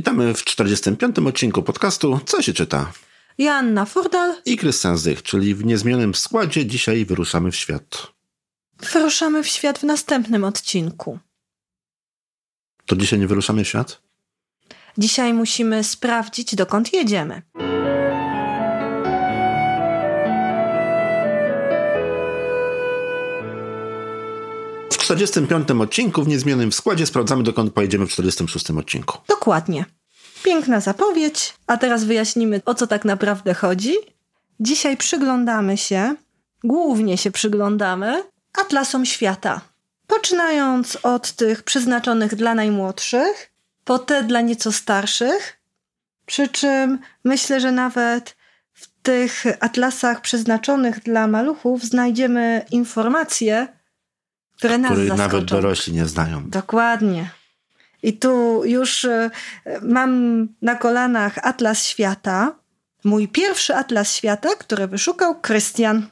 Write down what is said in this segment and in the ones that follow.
Witamy w 45. odcinku podcastu Co się czyta? Joanna Furdal i Krystian Zdych, czyli w niezmienionym składzie dzisiaj wyruszamy w świat. Wyruszamy w świat w następnym odcinku. To dzisiaj nie wyruszamy w świat? Dzisiaj musimy sprawdzić, dokąd jedziemy. 45. odcinku w niezmienionym składzie sprawdzamy, dokąd pojedziemy w 46. odcinku. Dokładnie. Piękna zapowiedź, a teraz wyjaśnimy, o co tak naprawdę chodzi. Dzisiaj przyglądamy się, głównie się przyglądamy atlasom świata. Poczynając od tych przeznaczonych dla najmłodszych, po te dla nieco starszych, przy czym myślę, że nawet w tych atlasach przeznaczonych dla maluchów znajdziemy informacje, które nas Których zaskoczą. nawet dorośli nie znają. Dokładnie. I tu już e, mam na kolanach Atlas Świata. Mój pierwszy Atlas Świata, który wyszukał Krystian.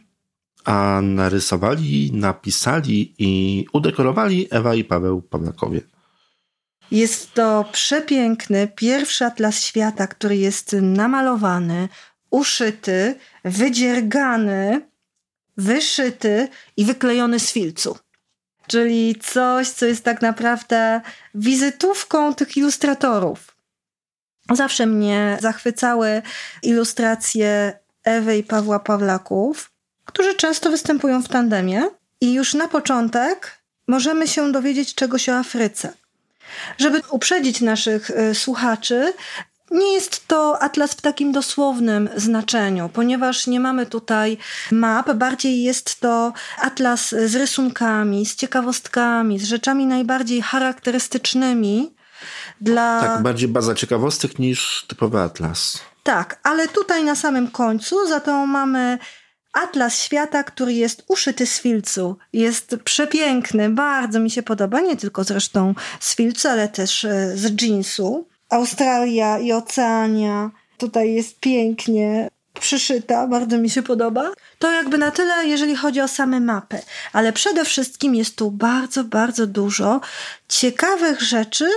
A narysowali, napisali i udekorowali Ewa i Paweł Pawlakowie. Jest to przepiękny pierwszy Atlas Świata, który jest namalowany, uszyty, wydziergany, wyszyty i wyklejony z filcu. Czyli coś, co jest tak naprawdę wizytówką tych ilustratorów. Zawsze mnie zachwycały ilustracje Ewy i Pawła Pawlaków, którzy często występują w tandemie. I już na początek możemy się dowiedzieć czegoś o Afryce. Żeby uprzedzić naszych y, słuchaczy, nie jest to atlas w takim dosłownym znaczeniu, ponieważ nie mamy tutaj map, bardziej jest to atlas z rysunkami, z ciekawostkami, z rzeczami najbardziej charakterystycznymi dla. Tak, bardziej baza ciekawostek niż typowy atlas. Tak, ale tutaj na samym końcu za to mamy Atlas świata, który jest uszyty z filcu. Jest przepiękny, bardzo mi się podoba, nie tylko zresztą z filcu, ale też e, z jeansu. Australia i Oceania. Tutaj jest pięknie przyszyta, bardzo mi się podoba. To jakby na tyle, jeżeli chodzi o same mapy. Ale przede wszystkim jest tu bardzo, bardzo dużo ciekawych rzeczy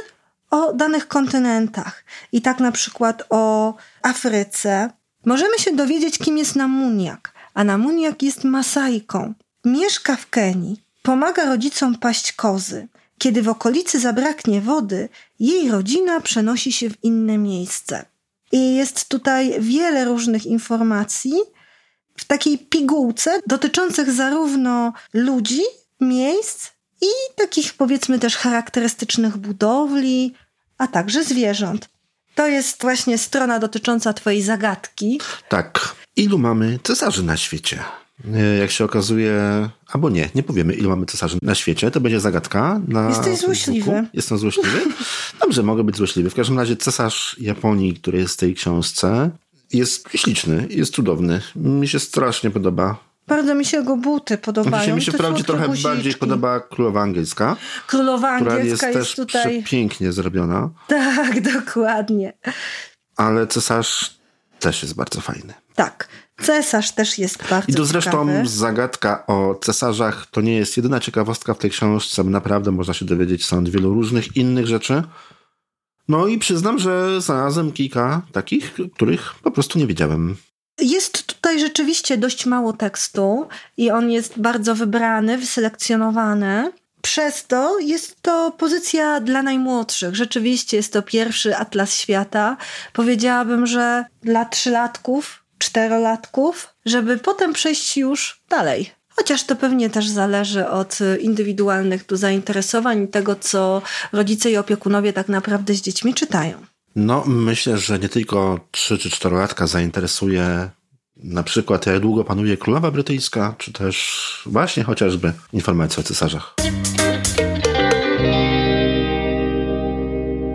o danych kontynentach. I tak na przykład o Afryce. Możemy się dowiedzieć, kim jest Namuniak. A Namuniak jest Masajką. Mieszka w Kenii. Pomaga rodzicom paść kozy. Kiedy w okolicy zabraknie wody, jej rodzina przenosi się w inne miejsce. I jest tutaj wiele różnych informacji w takiej pigułce dotyczących zarówno ludzi, miejsc i takich powiedzmy też charakterystycznych budowli, a także zwierząt. To jest właśnie strona dotycząca Twojej zagadki. Tak. Ilu mamy cesarzy na świecie? E, jak się okazuje, albo nie, nie powiemy, ilu mamy cesarzy na świecie, to będzie zagadka. Na Jesteś złośliwy. Jestem złośliwy? Dobrze, mogę być złośliwy. W każdym razie cesarz Japonii, który jest w tej książce, jest śliczny, jest cudowny. Mi się strasznie podoba. Bardzo mi się jego buty podobają. Dzisiaj mi się wprawdzie trochę guziczki. bardziej podoba królowa angielska. Królowa angielska która jest, jest, też tutaj. pięknie zrobiona. Tak, dokładnie. Ale cesarz też jest bardzo fajny. Tak. Cesarz też jest bardzo I to zresztą ciekawy. zagadka o cesarzach to nie jest jedyna ciekawostka w tej książce. Naprawdę można się dowiedzieć stąd wielu różnych innych rzeczy. No i przyznam, że znalazłem kilka takich, których po prostu nie wiedziałem. Jest tutaj rzeczywiście dość mało tekstu i on jest bardzo wybrany, wyselekcjonowany. Przez to jest to pozycja dla najmłodszych. Rzeczywiście jest to pierwszy atlas świata. Powiedziałabym, że dla trzylatków, czterolatków, żeby potem przejść już dalej. Chociaż to pewnie też zależy od indywidualnych tu zainteresowań i tego, co rodzice i opiekunowie tak naprawdę z dziećmi czytają. No, myślę, że nie tylko 3 czy 4 latka zainteresuje na przykład jak długo panuje królowa brytyjska, czy też właśnie chociażby informacje o cesarzach.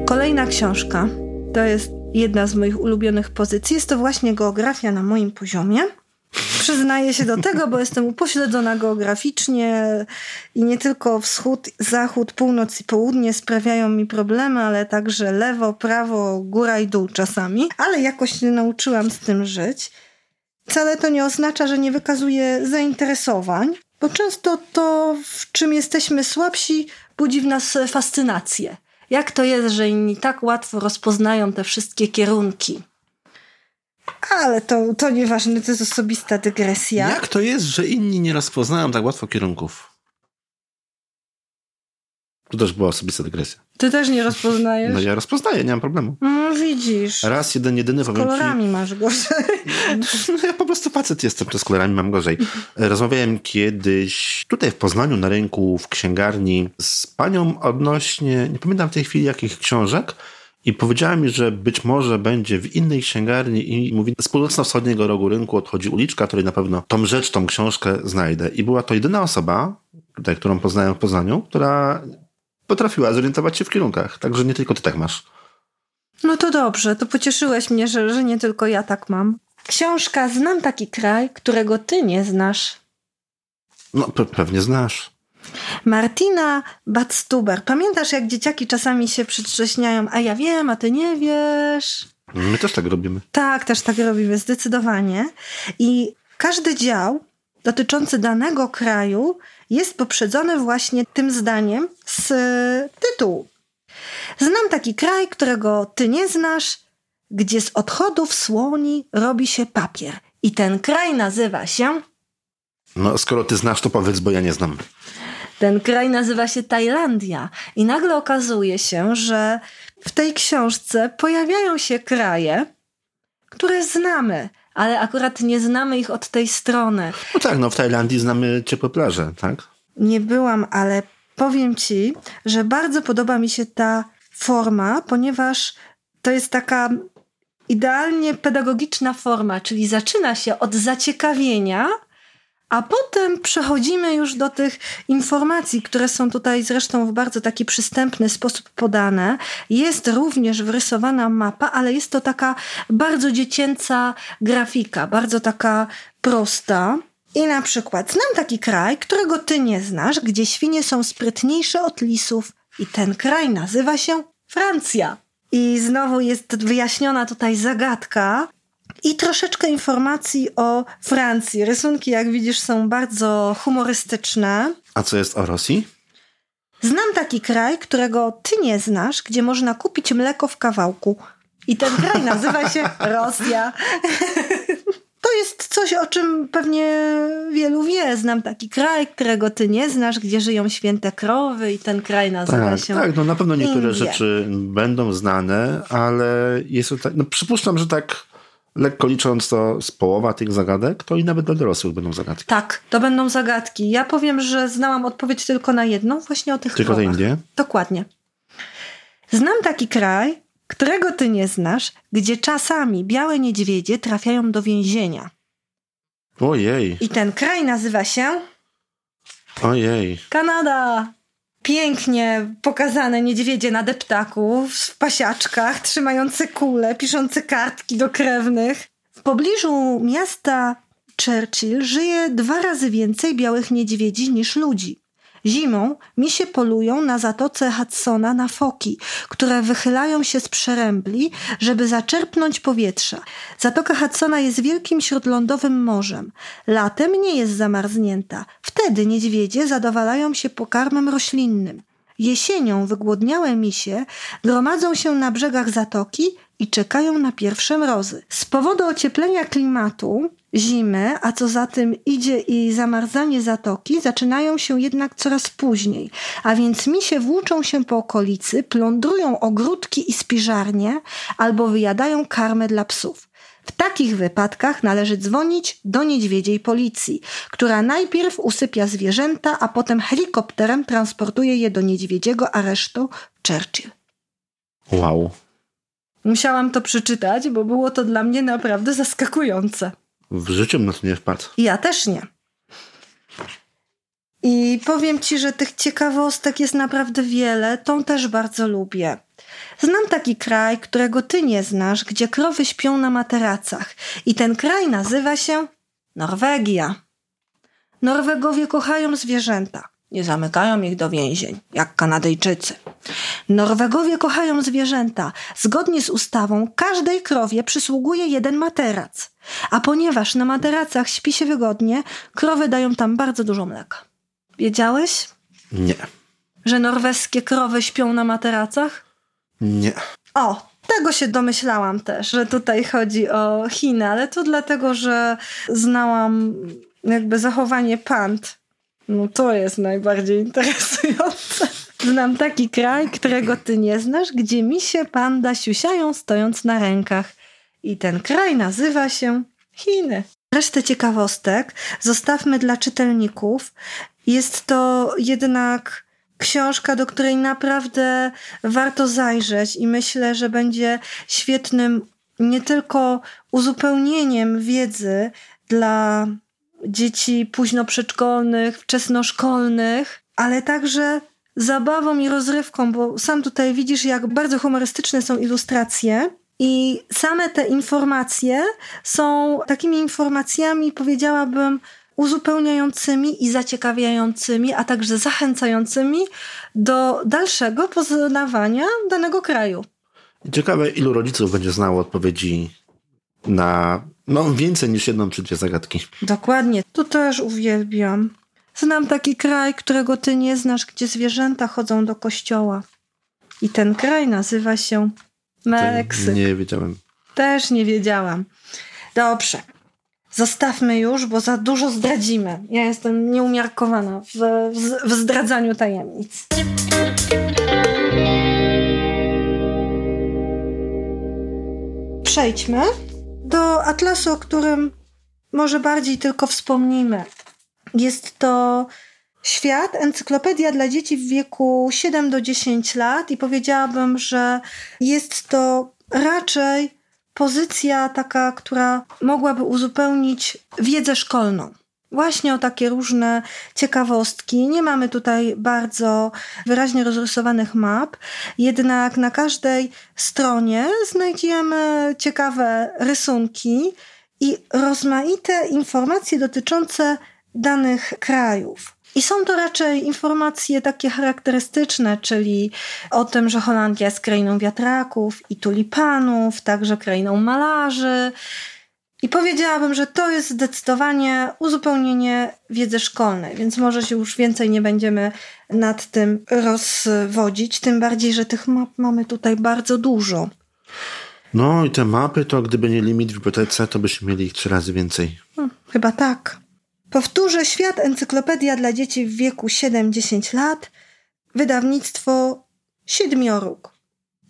Kolejna książka to jest jedna z moich ulubionych pozycji. Jest to właśnie geografia na moim poziomie. Przyznaję się do tego, bo jestem upośledzona geograficznie i nie tylko wschód, zachód, północ i południe sprawiają mi problemy, ale także lewo, prawo, góra i dół czasami. Ale jakoś się nauczyłam z tym żyć. Wcale to nie oznacza, że nie wykazuję zainteresowań, bo często to, w czym jesteśmy słabsi, budzi w nas fascynację. Jak to jest, że inni tak łatwo rozpoznają te wszystkie kierunki? Ale to, to nieważne, to jest osobista dygresja. Jak to jest, że inni nie rozpoznają tak łatwo kierunków? To też była osobista dygresja. Ty też nie rozpoznajesz? No ja rozpoznaję, nie mam problemu. No widzisz. Raz, jeden, jedyny Z kolorami ci, masz gorzej. No, ja po prostu facet jestem, to z kolorami mam gorzej. Rozmawiałem kiedyś tutaj w Poznaniu na rynku w księgarni z panią odnośnie, nie pamiętam w tej chwili jakich książek, i powiedziała mi, że być może będzie w innej księgarni i mówi, z północno-wschodniego rogu rynku odchodzi uliczka, której na pewno tą rzecz, tą książkę znajdę. I była to jedyna osoba, tutaj, którą poznałem w Poznaniu, która potrafiła zorientować się w kierunkach. Także nie tylko ty tak masz. No to dobrze, to pocieszyłeś mnie, że, że nie tylko ja tak mam. Książka Znam taki kraj, którego ty nie znasz. No, pe- pewnie znasz. Martina Batstuber. Pamiętasz, jak dzieciaki czasami się przedrześniają, a ja wiem, a ty nie wiesz? My też tak robimy. Tak, też tak robimy, zdecydowanie. I każdy dział dotyczący danego kraju jest poprzedzony właśnie tym zdaniem z e, tytułu. Znam taki kraj, którego ty nie znasz, gdzie z odchodów słoni robi się papier. I ten kraj nazywa się. No, skoro ty znasz, to powiedz, bo ja nie znam. Ten kraj nazywa się Tajlandia. I nagle okazuje się, że w tej książce pojawiają się kraje, które znamy, ale akurat nie znamy ich od tej strony. No tak, no w Tajlandii znamy ciepłe plaże, tak? Nie byłam, ale powiem ci, że bardzo podoba mi się ta forma, ponieważ to jest taka idealnie pedagogiczna forma, czyli zaczyna się od zaciekawienia, a potem przechodzimy już do tych informacji, które są tutaj zresztą w bardzo taki przystępny sposób podane. Jest również wyrysowana mapa, ale jest to taka bardzo dziecięca grafika, bardzo taka prosta. I na przykład znam taki kraj, którego ty nie znasz, gdzie świnie są sprytniejsze od lisów i ten kraj nazywa się Francja. I znowu jest wyjaśniona tutaj zagadka i troszeczkę informacji o Francji. Rysunki, jak widzisz, są bardzo humorystyczne. A co jest o Rosji? Znam taki kraj, którego ty nie znasz, gdzie można kupić mleko w kawałku. I ten kraj nazywa się Rosja. To jest coś, o czym pewnie wielu wie. Znam taki kraj, którego ty nie znasz, gdzie żyją święte krowy i ten kraj nazywa Tak, się tak, no na pewno niektóre Indie. rzeczy będą znane, ale jest to tak, no przypuszczam, że tak lekko licząc to z połowa tych zagadek, to i nawet dla dorosłych będą zagadki. Tak, to będą zagadki. Ja powiem, że znałam odpowiedź tylko na jedną, właśnie o tych Tylko te krowach. Indie? Dokładnie. Znam taki kraj, którego ty nie znasz, gdzie czasami białe niedźwiedzie trafiają do więzienia. Ojej, I ten kraj nazywa się ojej. Kanada. Pięknie pokazane niedźwiedzie na deptaku, w pasiaczkach, trzymające kule, piszące kartki do krewnych. W pobliżu miasta Churchill żyje dwa razy więcej białych niedźwiedzi niż ludzi. Zimą misie polują na zatoce Hudsona na foki, które wychylają się z przerębli, żeby zaczerpnąć powietrza. Zatoka Hudsona jest wielkim śródlądowym morzem. Latem nie jest zamarznięta. Wtedy niedźwiedzie zadowalają się pokarmem roślinnym. Jesienią wygłodniałe misie gromadzą się na brzegach zatoki i czekają na pierwsze mrozy. Z powodu ocieplenia klimatu, zimy, a co za tym idzie i zamarzanie zatoki, zaczynają się jednak coraz później, a więc misie włóczą się po okolicy, plądrują ogródki i spiżarnie albo wyjadają karmę dla psów. W takich wypadkach należy dzwonić do niedźwiedziej policji, która najpierw usypia zwierzęta, a potem helikopterem transportuje je do niedźwiedziego aresztu w Churchill. Wow. Musiałam to przeczytać, bo było to dla mnie naprawdę zaskakujące. W życiu na to nie wpadł. Ja też nie. I powiem ci, że tych ciekawostek jest naprawdę wiele. Tą też bardzo lubię. Znam taki kraj, którego ty nie znasz, gdzie krowy śpią na materacach. I ten kraj nazywa się Norwegia. Norwegowie kochają zwierzęta. Nie zamykają ich do więzień, jak Kanadyjczycy. Norwegowie kochają zwierzęta. Zgodnie z ustawą każdej krowie przysługuje jeden materac. A ponieważ na materacach śpi się wygodnie, krowy dają tam bardzo dużo mleka. Wiedziałeś? Nie. że norweskie krowy śpią na materacach? Nie. O, tego się domyślałam też, że tutaj chodzi o Chiny, ale to dlatego, że znałam jakby zachowanie pand. No to jest najbardziej interesujące. Znam taki kraj, którego ty nie znasz, gdzie misie panda siusiają stojąc na rękach. I ten kraj nazywa się Chiny. Resztę ciekawostek zostawmy dla czytelników. Jest to jednak książka, do której naprawdę warto zajrzeć i myślę, że będzie świetnym nie tylko uzupełnieniem wiedzy dla dzieci późno przedszkolnych, wczesnoszkolnych, ale także zabawą i rozrywką, bo sam tutaj widzisz, jak bardzo humorystyczne są ilustracje. I same te informacje są takimi informacjami, powiedziałabym, uzupełniającymi i zaciekawiającymi, a także zachęcającymi do dalszego poznawania danego kraju. Ciekawe, ilu rodziców będzie znało odpowiedzi na no, więcej niż jedną czy dwie zagadki. Dokładnie, to też uwielbiam. Znam taki kraj, którego ty nie znasz, gdzie zwierzęta chodzą do kościoła. I ten kraj nazywa się Meksyk. Nie wiedziałem. Też nie wiedziałam. Dobrze. Zostawmy już, bo za dużo zdradzimy. Ja jestem nieumiarkowana w, w, w zdradzaniu tajemnic. Przejdźmy do atlasu, o którym może bardziej tylko wspomnimy. Jest to Świat, encyklopedia dla dzieci w wieku 7 do 10 lat i powiedziałabym, że jest to raczej pozycja taka, która mogłaby uzupełnić wiedzę szkolną. Właśnie o takie różne ciekawostki. Nie mamy tutaj bardzo wyraźnie rozrysowanych map, jednak na każdej stronie znajdziemy ciekawe rysunki i rozmaite informacje dotyczące danych krajów. I są to raczej informacje takie charakterystyczne, czyli o tym, że Holandia jest krainą wiatraków i tulipanów, także krainą malarzy. I powiedziałabym, że to jest zdecydowanie uzupełnienie wiedzy szkolnej, więc może się już więcej nie będziemy nad tym rozwodzić, tym bardziej, że tych map mamy tutaj bardzo dużo. No i te mapy, to gdyby nie limit w bibliotece, to byśmy mieli ich trzy razy więcej. Hmm, chyba tak. Powtórzę Świat Encyklopedia dla dzieci w wieku 7-10 lat, wydawnictwo Siedmioróg.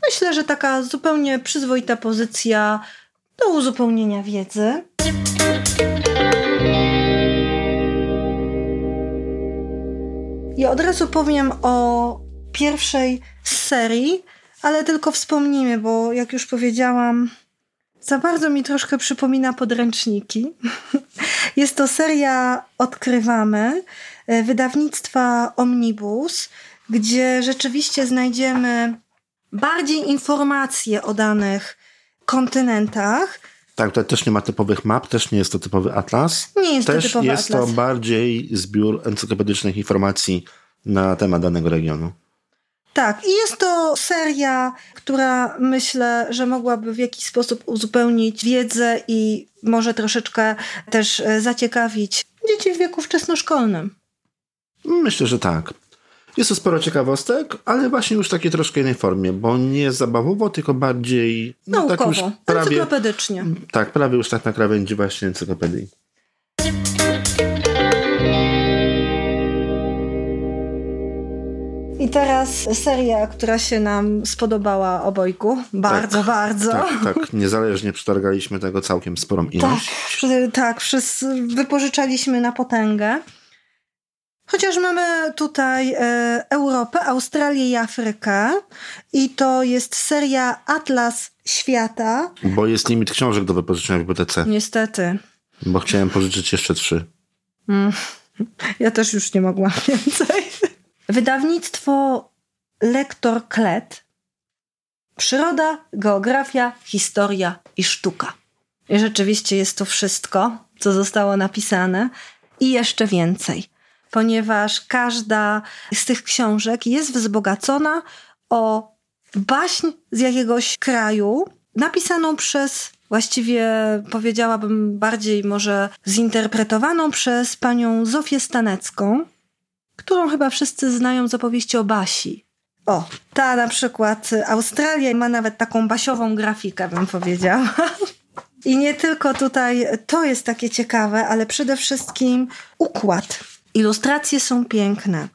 Myślę, że taka zupełnie przyzwoita pozycja do uzupełnienia wiedzy. I od razu powiem o pierwszej serii, ale tylko wspomnimy, bo jak już powiedziałam, za bardzo mi troszkę przypomina podręczniki. Jest to seria Odkrywamy e, wydawnictwa Omnibus, gdzie rzeczywiście znajdziemy bardziej informacje o danych kontynentach. Tak, tutaj też nie ma typowych map, też nie jest to typowy atlas. Nie jest też to typowy jest atlas. to bardziej zbiór encyklopedycznych informacji na temat danego regionu. Tak, i jest to seria, która myślę, że mogłaby w jakiś sposób uzupełnić wiedzę i może troszeczkę też e, zaciekawić dzieci w wieku wczesnoszkolnym. Myślę, że tak. Jest to sporo ciekawostek, ale właśnie już w takiej troszkę innej formie, bo nie zabawowo, tylko bardziej no, Naukowo, tak już prawie, encyklopedycznie. Tak, prawie już tak na krawędzi właśnie encyklopedii. I teraz seria, która się nam spodobała obojgu. Bardzo, tak, bardzo. Tak, tak. Niezależnie przetargaliśmy tego całkiem sporą ilość. Tak, tak wszyscy wypożyczaliśmy na potęgę. Chociaż mamy tutaj e, Europę, Australię i Afrykę i to jest seria Atlas Świata. Bo jest limit książek do wypożyczenia w bibliotece. Niestety. Bo chciałem pożyczyć jeszcze trzy. Mm. Ja też już nie mogłam więcej. Wydawnictwo Lektor Klet. Przyroda, geografia, historia i sztuka. I rzeczywiście jest to wszystko, co zostało napisane i jeszcze więcej, ponieważ każda z tych książek jest wzbogacona o baśń z jakiegoś kraju, napisaną przez właściwie powiedziałabym bardziej może zinterpretowaną przez panią Zofię Stanecką, którą chyba wszyscy znają z opowieści o Basi. O, ta na przykład Australia ma nawet taką basiową grafikę, bym powiedziała. I nie tylko tutaj to jest takie ciekawe, ale przede wszystkim układ. Ilustracje są piękne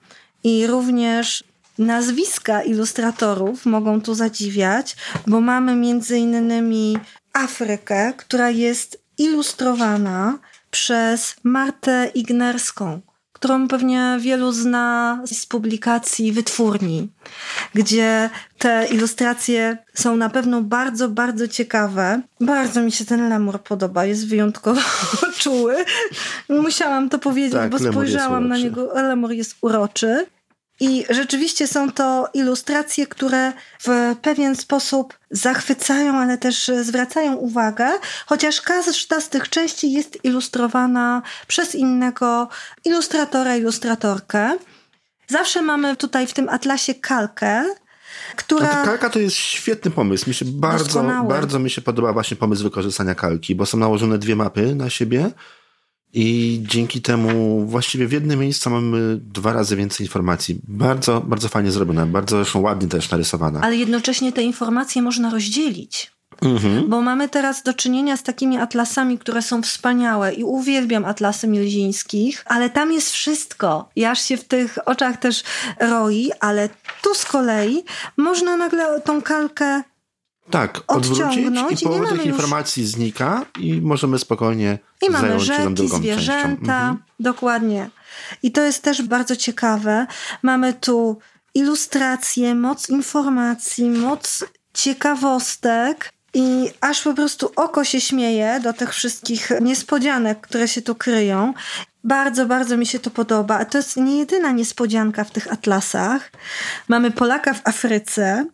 i również nazwiska ilustratorów mogą tu zadziwiać, bo mamy między innymi Afrykę, która jest ilustrowana przez Martę Ignerską którą pewnie wielu zna z publikacji wytwórni, gdzie te ilustracje są na pewno bardzo, bardzo ciekawe. Bardzo mi się ten lemur podoba, jest wyjątkowo czuły. Musiałam to powiedzieć, tak, bo spojrzałam na niego. Lemur jest uroczy. I rzeczywiście są to ilustracje, które w pewien sposób zachwycają, ale też zwracają uwagę, chociaż każda z tych części jest ilustrowana przez innego ilustratora, ilustratorkę. Zawsze mamy tutaj w tym atlasie kalkę, która... ta kalka to jest świetny pomysł. Mi się bardzo, bardzo mi się podoba właśnie pomysł wykorzystania kalki, bo są nałożone dwie mapy na siebie i dzięki temu właściwie w jednym miejscu mamy dwa razy więcej informacji. Bardzo, bardzo fajnie zrobione, bardzo zresztą ładnie też narysowane. Ale jednocześnie te informacje można rozdzielić. Mhm. Bo mamy teraz do czynienia z takimi atlasami, które są wspaniałe i uwielbiam atlasy milzińskich, ale tam jest wszystko. I aż się w tych oczach też roi, ale tu z kolei można nagle tą kalkę tak, odwrócić i połowa tych informacji znika i możemy spokojnie I mamy zająć rzeki, się drugą zwierzęta, mhm. dokładnie. I to jest też bardzo ciekawe. Mamy tu ilustracje, moc informacji, moc ciekawostek. I aż po prostu oko się śmieje do tych wszystkich niespodzianek, które się tu kryją. Bardzo, bardzo mi się to podoba. A to jest nie jedyna niespodzianka w tych atlasach. Mamy Polaka w Afryce.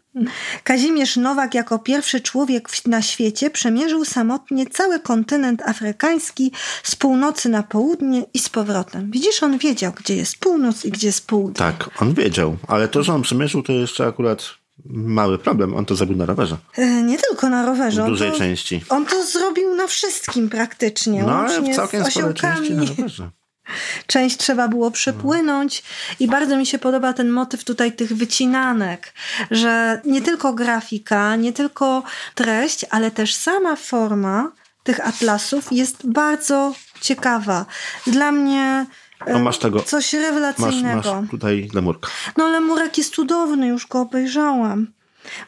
Kazimierz Nowak jako pierwszy człowiek na świecie przemierzył samotnie cały kontynent afrykański z północy na południe i z powrotem. Widzisz, on wiedział, gdzie jest północ i gdzie jest południe. Tak, on wiedział, ale to, że on przemierzył, to jeszcze akurat mały problem. On to zrobił na rowerze. E, nie tylko na rowerze. W dużej to, części. On to zrobił na wszystkim praktycznie. No ale w całkiem sporej części na rowerze. Część trzeba było przepłynąć i bardzo mi się podoba ten motyw tutaj tych wycinanek, że nie tylko grafika, nie tylko treść, ale też sama forma tych atlasów jest bardzo ciekawa. Dla mnie no masz tego. Coś rewelacyjnego. Masz, masz tutaj lemurka. No lemurek jest cudowny, już go obejrzałam.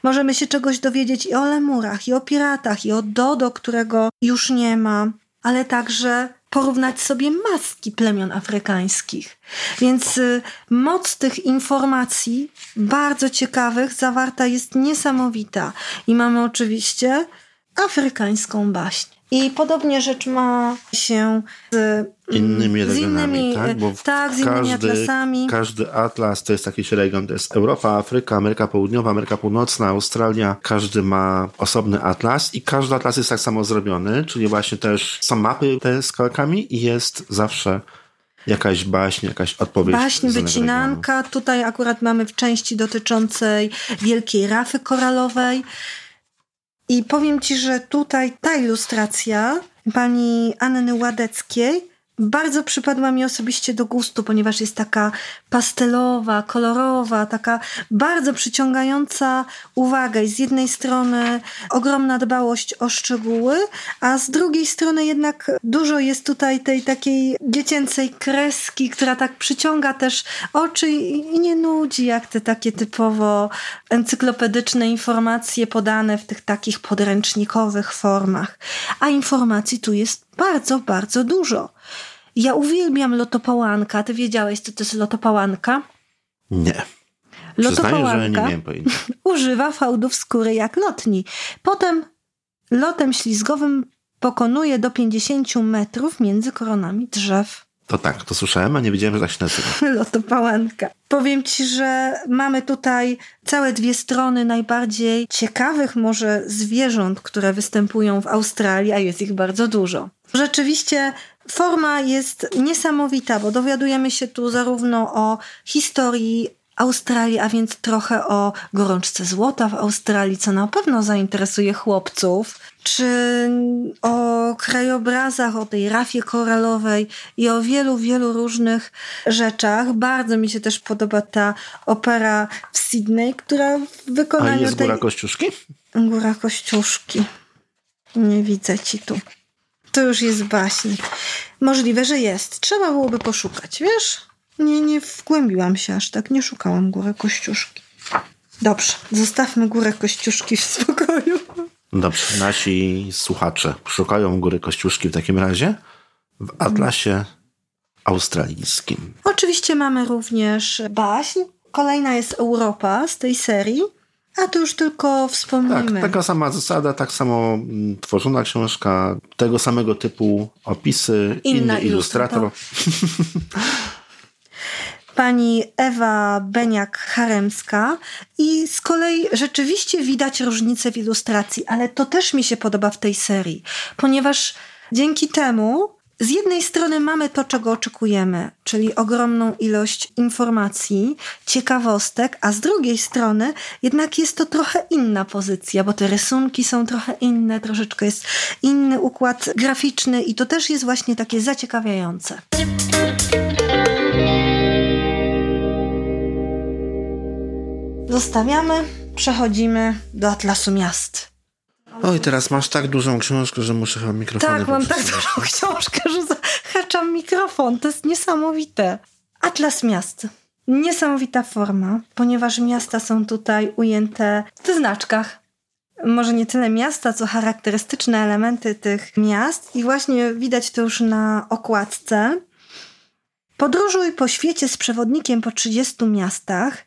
Możemy się czegoś dowiedzieć i o lemurach, i o piratach, i o Dodo, którego już nie ma, ale także porównać sobie maski plemion afrykańskich. Więc y, moc tych informacji, bardzo ciekawych, zawarta jest niesamowita. I mamy oczywiście afrykańską baśń. I podobnie rzecz ma się z innymi regionami, z innymi, tak? Bo tak, z każdy, innymi atlasami. Każdy atlas to jest jakiś region, to jest Europa, Afryka, Ameryka Południowa, Ameryka Północna, Australia. Każdy ma osobny atlas i każdy atlas jest tak samo zrobiony, czyli właśnie też są mapy te z kalkami i jest zawsze jakaś baśń, jakaś odpowiedź. Baśń, wycinanka. Regionu. Tutaj akurat mamy w części dotyczącej wielkiej rafy koralowej. I powiem Ci, że tutaj ta ilustracja pani Anny Ładeckiej bardzo przypadła mi osobiście do gustu, ponieważ jest taka pastelowa, kolorowa, taka bardzo przyciągająca uwagę. I z jednej strony ogromna dbałość o szczegóły, a z drugiej strony jednak dużo jest tutaj tej takiej dziecięcej kreski, która tak przyciąga też oczy i nie nudzi, jak te takie typowo encyklopedyczne informacje podane w tych takich podręcznikowych formach. A informacji tu jest bardzo, bardzo dużo. Ja uwielbiam lotopałanka. Ty wiedziałeś, co to jest lotopałanka? Nie. Lotopałanka że nie pojęcia. używa fałdów skóry jak lotni. Potem lotem ślizgowym pokonuje do 50 metrów między koronami drzew. To tak, to słyszałem, a nie wiedziałem, że tak się nazywa. Lotopałanka. Powiem ci, że mamy tutaj całe dwie strony najbardziej ciekawych może zwierząt, które występują w Australii, a jest ich bardzo dużo. Rzeczywiście forma jest niesamowita, bo dowiadujemy się tu zarówno o historii Australii, a więc trochę o gorączce złota w Australii, co na pewno zainteresuje chłopców, czy o krajobrazach, o tej rafie koralowej i o wielu, wielu różnych rzeczach. Bardzo mi się też podoba ta opera w Sydney, która w wykonaniu A jest tej... Góra Kościuszki? Góra Kościuszki. Nie widzę ci tu. To już jest baśń. Możliwe, że jest. Trzeba byłoby poszukać, wiesz? Nie, nie wgłębiłam się aż tak. Nie szukałam Góry Kościuszki. Dobrze, zostawmy Górę Kościuszki w spokoju. Dobrze, nasi słuchacze szukają Góry Kościuszki w takim razie w Atlasie australijskim. Oczywiście mamy również baśń. Kolejna jest Europa z tej serii. A to już tylko Tak, wspomnimy. taka sama zasada, tak samo mm, tworzona książka, tego samego typu opisy, Inna inny ilustrator. Pani Ewa Beniak-Haremska i z kolei rzeczywiście widać różnicę w ilustracji, ale to też mi się podoba w tej serii, ponieważ dzięki temu z jednej strony mamy to, czego oczekujemy, czyli ogromną ilość informacji, ciekawostek, a z drugiej strony jednak jest to trochę inna pozycja, bo te rysunki są trochę inne, troszeczkę jest inny układ graficzny i to też jest właśnie takie zaciekawiające. Zostawiamy, przechodzimy do Atlasu Miast. Oj, teraz masz tak dużą książkę, że muszę chyba mikrofon. Tak, mam tak dużą książkę, że zahaczam mikrofon. To jest niesamowite. Atlas Miast. Niesamowita forma, ponieważ miasta są tutaj ujęte w znaczkach. Może nie tyle miasta, co charakterystyczne elementy tych miast, i właśnie widać to już na okładce. Podróżuj po świecie z przewodnikiem po 30 miastach.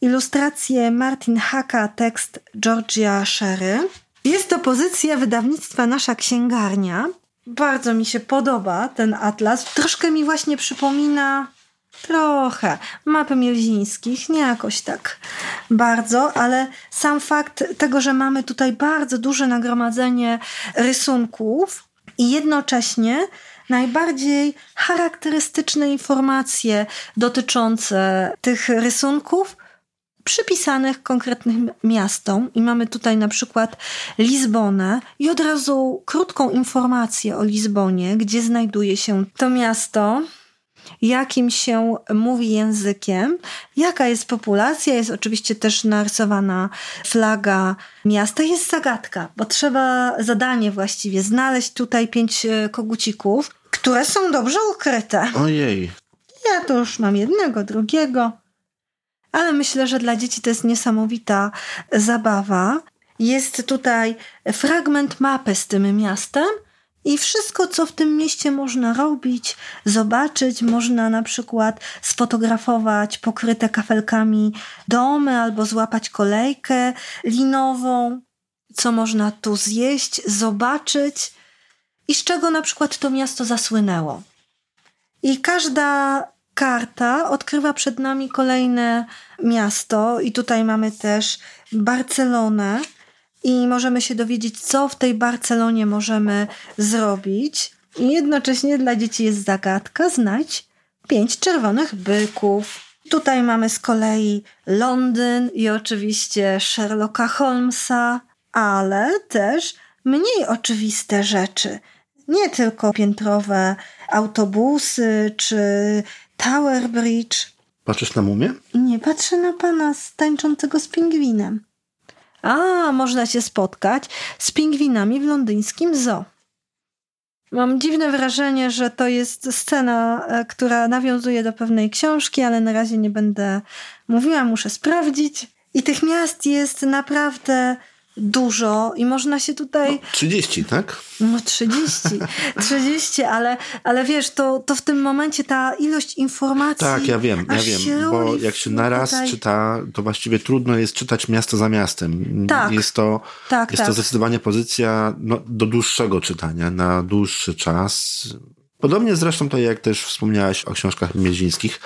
Ilustracje Martin Haka, tekst Georgia Sherry. Jest to pozycja wydawnictwa Nasza Księgarnia. Bardzo mi się podoba ten atlas. Troszkę mi właśnie przypomina trochę mapy Mielzińskich, nie jakoś tak bardzo, ale sam fakt tego, że mamy tutaj bardzo duże nagromadzenie rysunków i jednocześnie najbardziej charakterystyczne informacje dotyczące tych rysunków przypisanych konkretnym miastom. I mamy tutaj na przykład Lizbonę. I od razu krótką informację o Lizbonie, gdzie znajduje się to miasto, jakim się mówi językiem, jaka jest populacja, jest oczywiście też narysowana flaga miasta, jest zagadka, bo trzeba zadanie właściwie znaleźć tutaj pięć kogucików, które są dobrze ukryte. Ojej. Ja to już mam jednego, drugiego ale myślę, że dla dzieci to jest niesamowita zabawa. Jest tutaj fragment mapy z tym miastem i wszystko, co w tym mieście można robić, zobaczyć, można na przykład sfotografować pokryte kafelkami domy albo złapać kolejkę linową, co można tu zjeść, zobaczyć i z czego na przykład to miasto zasłynęło. I każda karta odkrywa przed nami kolejne miasto i tutaj mamy też Barcelonę i możemy się dowiedzieć, co w tej Barcelonie możemy zrobić. I jednocześnie dla dzieci jest zagadka, znajdź pięć czerwonych byków. Tutaj mamy z kolei Londyn i oczywiście Sherlocka Holmesa, ale też mniej oczywiste rzeczy. Nie tylko piętrowe autobusy czy Tower Bridge. Patrzysz na mumię? Nie, patrzę na pana tańczącego z pingwinem. A, można się spotkać z pingwinami w londyńskim zoo. Mam dziwne wrażenie, że to jest scena, która nawiązuje do pewnej książki, ale na razie nie będę mówiła, muszę sprawdzić. I tych miast jest naprawdę dużo i można się tutaj... No, 30, tak? No 30, 30, ale, ale wiesz, to, to w tym momencie ta ilość informacji... Tak, ja wiem, ja wiem, bo jak się naraz tutaj... czyta, to właściwie trudno jest czytać miasto za miastem. Tak. Jest to, tak, jest tak. to zdecydowanie pozycja no, do dłuższego czytania, na dłuższy czas. Podobnie zresztą to, jak też wspomniałaś o książkach miezińskich,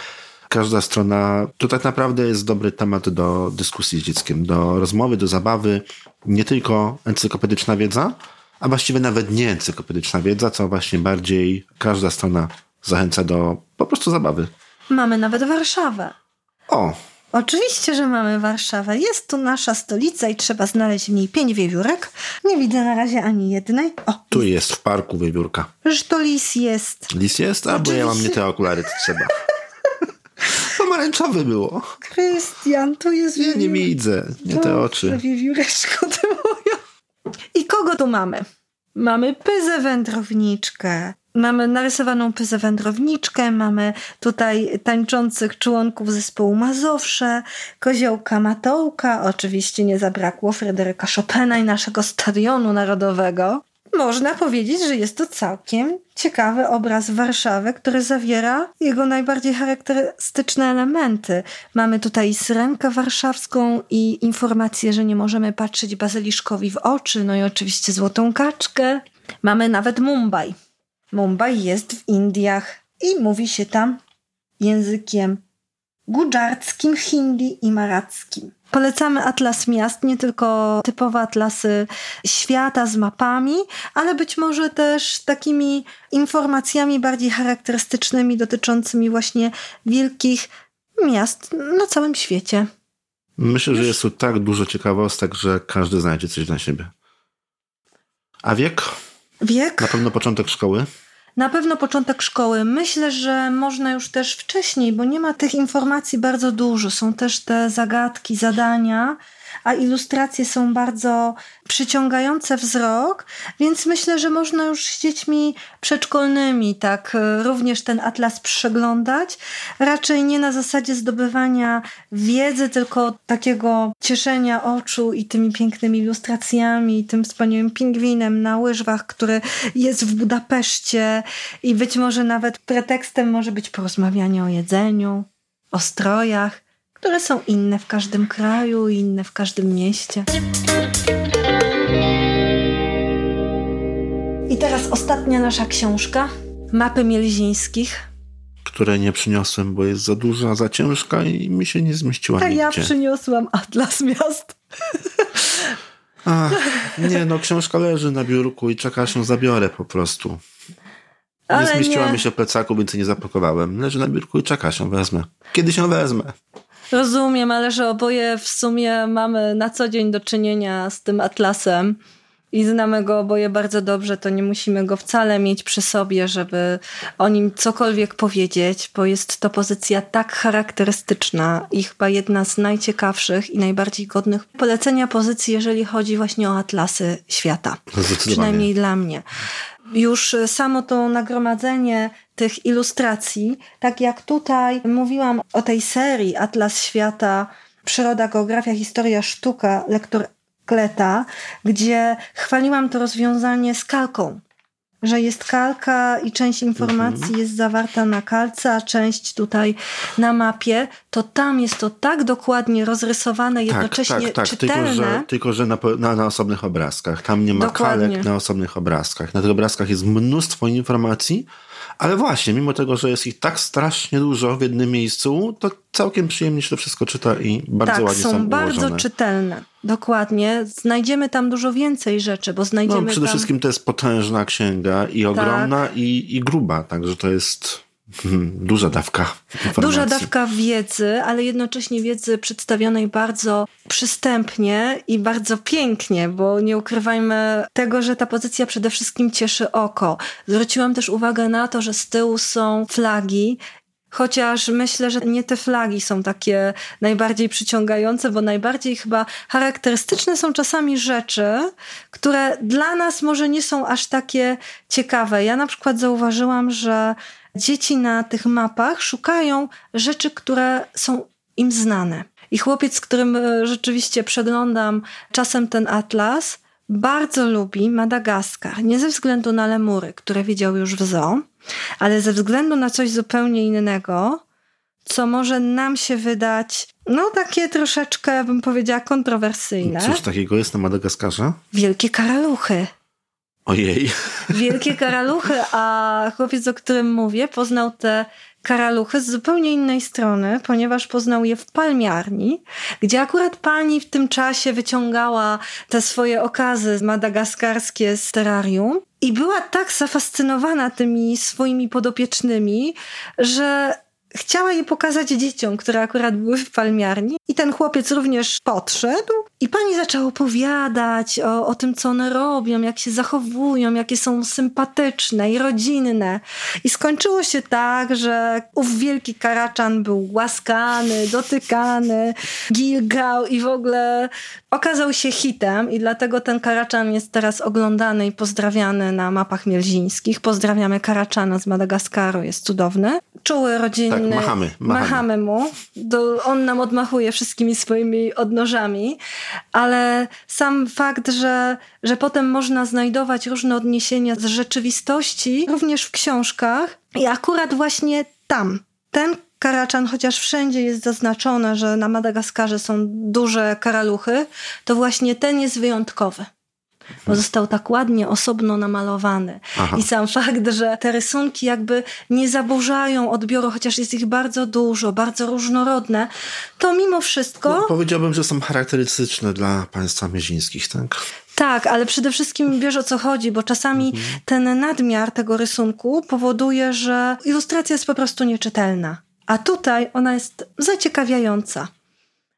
każda strona, to tak naprawdę jest dobry temat do dyskusji z dzieckiem, do rozmowy, do zabawy, nie tylko encyklopedyczna wiedza, a właściwie nawet nie encyklopedyczna wiedza, co właśnie bardziej każda strona zachęca do po prostu zabawy. Mamy nawet Warszawę. O, Oczywiście, że mamy Warszawę. Jest tu nasza stolica i trzeba znaleźć w niej pięć wiewiórek. Nie widzę na razie ani jednej. O, Tu jest w parku wiewiórka. że to lis jest. Lis jest? A, bo ja mam nie te okulary, to trzeba. Pomarańczowe było. Krystian, tu jest Nie, nie widzę. Nie te oczy. Wiewióreczko ty moja. I kogo tu mamy? Mamy pyzę wędrowniczkę. Mamy narysowaną pyzę wędrowniczkę, mamy tutaj tańczących członków zespołu Mazowsze, koziołka Matołka, oczywiście nie zabrakło Fryderyka Chopina i naszego stadionu narodowego. Można powiedzieć, że jest to całkiem ciekawy obraz Warszawy, który zawiera jego najbardziej charakterystyczne elementy. Mamy tutaj syrenkę warszawską i informację, że nie możemy patrzeć bazyliszkowi w oczy, no i oczywiście złotą kaczkę. Mamy nawet Mumbai. Mumbai jest w Indiach i mówi się tam językiem gudżarckim, hindi i marackim. Polecamy atlas miast, nie tylko typowe atlasy świata z mapami, ale być może też takimi informacjami bardziej charakterystycznymi dotyczącymi właśnie wielkich miast na całym świecie. Myślę, że jest tu tak dużo ciekawostek, że każdy znajdzie coś dla siebie. A wiek? Wiek? Na pewno początek szkoły. Na pewno początek szkoły. Myślę, że można już też wcześniej, bo nie ma tych informacji bardzo dużo. Są też te zagadki, zadania, a ilustracje są bardzo przyciągające wzrok, więc myślę, że można już z dziećmi przedszkolnymi tak e, również ten atlas przeglądać. Raczej nie na zasadzie zdobywania wiedzy, tylko takiego cieszenia oczu i tymi pięknymi ilustracjami, i tym wspaniałym pingwinem na łyżwach, który jest w Budapeszcie i być może nawet pretekstem może być porozmawianie o jedzeniu, o strojach, które są inne w każdym kraju inne w każdym mieście. I teraz ostatnia nasza książka. Mapy Mielzińskich. które nie przyniosłem, bo jest za duża, za ciężka i mi się nie zmieściła A nigdzie. ja przyniosłam Atlas Miast. Ach, nie, no książka leży na biurku i czeka, aż ją zabiorę po prostu. Nie Ale zmieściła nie. mi się w plecaku, więc nie zapakowałem. Leży na biurku i czeka, aż ją wezmę. Kiedy się wezmę? Rozumiem, ale że oboje w sumie mamy na co dzień do czynienia z tym atlasem i znamy go oboje bardzo dobrze, to nie musimy go wcale mieć przy sobie, żeby o nim cokolwiek powiedzieć, bo jest to pozycja tak charakterystyczna i chyba jedna z najciekawszych i najbardziej godnych polecenia pozycji, jeżeli chodzi właśnie o atlasy świata. Przynajmniej dla mnie. Już samo to nagromadzenie tych ilustracji, tak jak tutaj mówiłam o tej serii Atlas Świata, Przyroda, Geografia, Historia, Sztuka, lektor Kleta, gdzie chwaliłam to rozwiązanie z kalką. Że jest kalka i część informacji Mhm. jest zawarta na kalce, a część tutaj na mapie, to tam jest to tak dokładnie rozrysowane, jednocześnie tak, tak, tak. Tylko, czytelne. że, tylko, że na, na, na osobnych obrazkach. Tam nie ma Dokładnie. kalek na osobnych obrazkach. Na tych obrazkach jest mnóstwo informacji, ale właśnie, mimo tego, że jest ich tak strasznie dużo w jednym miejscu, to całkiem przyjemnie się to wszystko czyta i bardzo tak, ładnie są są bardzo ułożone. Dokładnie. Znajdziemy tam dużo więcej rzeczy, bo No, znajdziemy przede tam... wszystkim to jest potężna księga i ogromna i, i gruba, także to jest hmm, duża dawka informacji. Duża dawka wiedzy, ale jednocześnie wiedzy przedstawionej bardzo przystępnie i bardzo pięknie, bo nie ukrywajmy tego, że ta pozycja przede wszystkim cieszy oko. Zwróciłam też uwagę na to, że z tyłu są flagi. Chociaż myślę, że nie te flagi są takie najbardziej przyciągające, bo najbardziej chyba charakterystyczne są czasami rzeczy, które dla nas może nie są aż takie ciekawe. Ja na przykład zauważyłam, że dzieci na tych mapach szukają rzeczy, które są im znane. I chłopiec, z którym e, rzeczywiście przeglądam czasem ten atlas, bardzo lubi Madagaskar. Nie ze względu na lemury, które widział już w zoo, ale ze względu na coś zupełnie innego, co może nam się wydać, no takie troszeczkę, bym powiedziała, kontrowersyjne. Cóż takiego jest na Madagaskarze? Wielkie karaluchy. Ojej. Wielkie karaluchy, a chłopiec, o którym mówię, poznał te karaluchy z zupełnie innej strony, ponieważ poznał je w palmiarni, gdzie akurat pani w tym czasie wyciągała te swoje okazy madagaskarskie z terrarium i była tak zafascynowana tymi swoimi podopiecznymi, że chciała je pokazać dzieciom, które akurat były w palmiarni. I ten chłopiec również podszedł i pani zaczęła opowiadać o, o tym, co one robią, jak się zachowują, jakie są sympatyczne i rodzinne. I skończyło się tak, że ów wielki karaczan był łaskany, dotykany, gilgał i w ogóle okazał się hitem i dlatego ten karaczan jest teraz oglądany i pozdrawiany na mapach mielzińskich. Pozdrawiamy karaczana z Madagaskaru, jest cudowny. Czuły, rodzinny. Tak, machamy, machamy. machamy mu. Do, on nam odmachuje wszystkimi swoimi odnożami, ale sam fakt, że, że potem można znajdować różne odniesienia z rzeczywistości, również w książkach i akurat właśnie tam, ten Karaczan, chociaż wszędzie jest zaznaczone, że na Madagaskarze są duże karaluchy, to właśnie ten jest wyjątkowy. Bo został tak ładnie, osobno namalowany. Aha. I sam fakt, że te rysunki jakby nie zaburzają odbioru, chociaż jest ich bardzo dużo, bardzo różnorodne, to mimo wszystko. No, powiedziałbym, że są charakterystyczne dla państwa miezińskich, tak? Tak, ale przede wszystkim wiesz o co chodzi, bo czasami mhm. ten nadmiar tego rysunku powoduje, że ilustracja jest po prostu nieczytelna. A tutaj ona jest zaciekawiająca.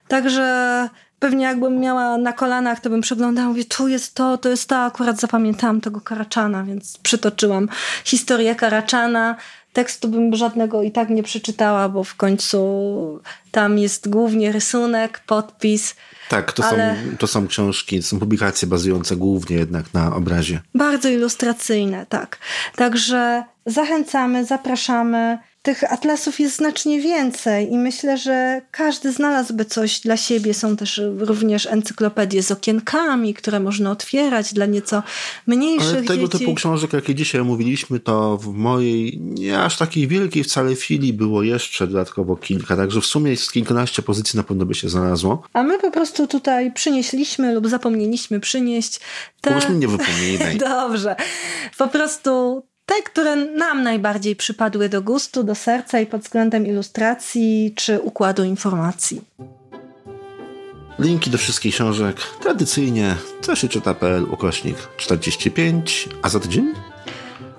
Także pewnie jakbym miała na kolanach, to bym przeglądała, mówię, tu jest to, to jest to, akurat zapamiętałam tego Karaczana, więc przytoczyłam historię Karaczana. Tekstu bym żadnego i tak nie przeczytała, bo w końcu tam jest głównie rysunek, podpis. Tak, to, ale... są, to są książki, to są publikacje bazujące głównie jednak na obrazie. Bardzo ilustracyjne, tak. Także zachęcamy, zapraszamy. Tych atlasów jest znacznie więcej i myślę, że każdy znalazłby coś dla siebie. Są też również encyklopedie z okienkami, które można otwierać dla nieco mniejszych Ale tego dzieci. typu książek, jakie dzisiaj omówiliśmy, to w mojej nie aż takiej wielkiej wcale filii było jeszcze dodatkowo kilka, także w sumie jest kilkanaście pozycji na pewno by się znalazło. A my po prostu tutaj przynieśliśmy lub zapomnieliśmy przynieść te... Myśmy nie wypomnieli. Dobrze. Po prostu te, które nam najbardziej przypadły do gustu, do serca i pod względem ilustracji czy układu informacji. Linki do wszystkich książek tradycyjnie co się czyta.pl ukośnik 45, a za tydzień?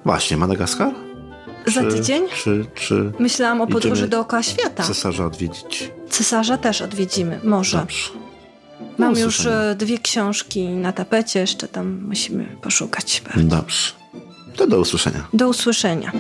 Właśnie, Madagaskar? Za czy, tydzień? Czy, czy Myślałam o podróży dookoła świata. Cesarza odwiedzić. Cesarza też odwiedzimy, może. Dobrze. Mam już e, dwie książki na tapecie, jeszcze tam musimy poszukać. Dobrze. To do usłyszenia. Do usłyszenia.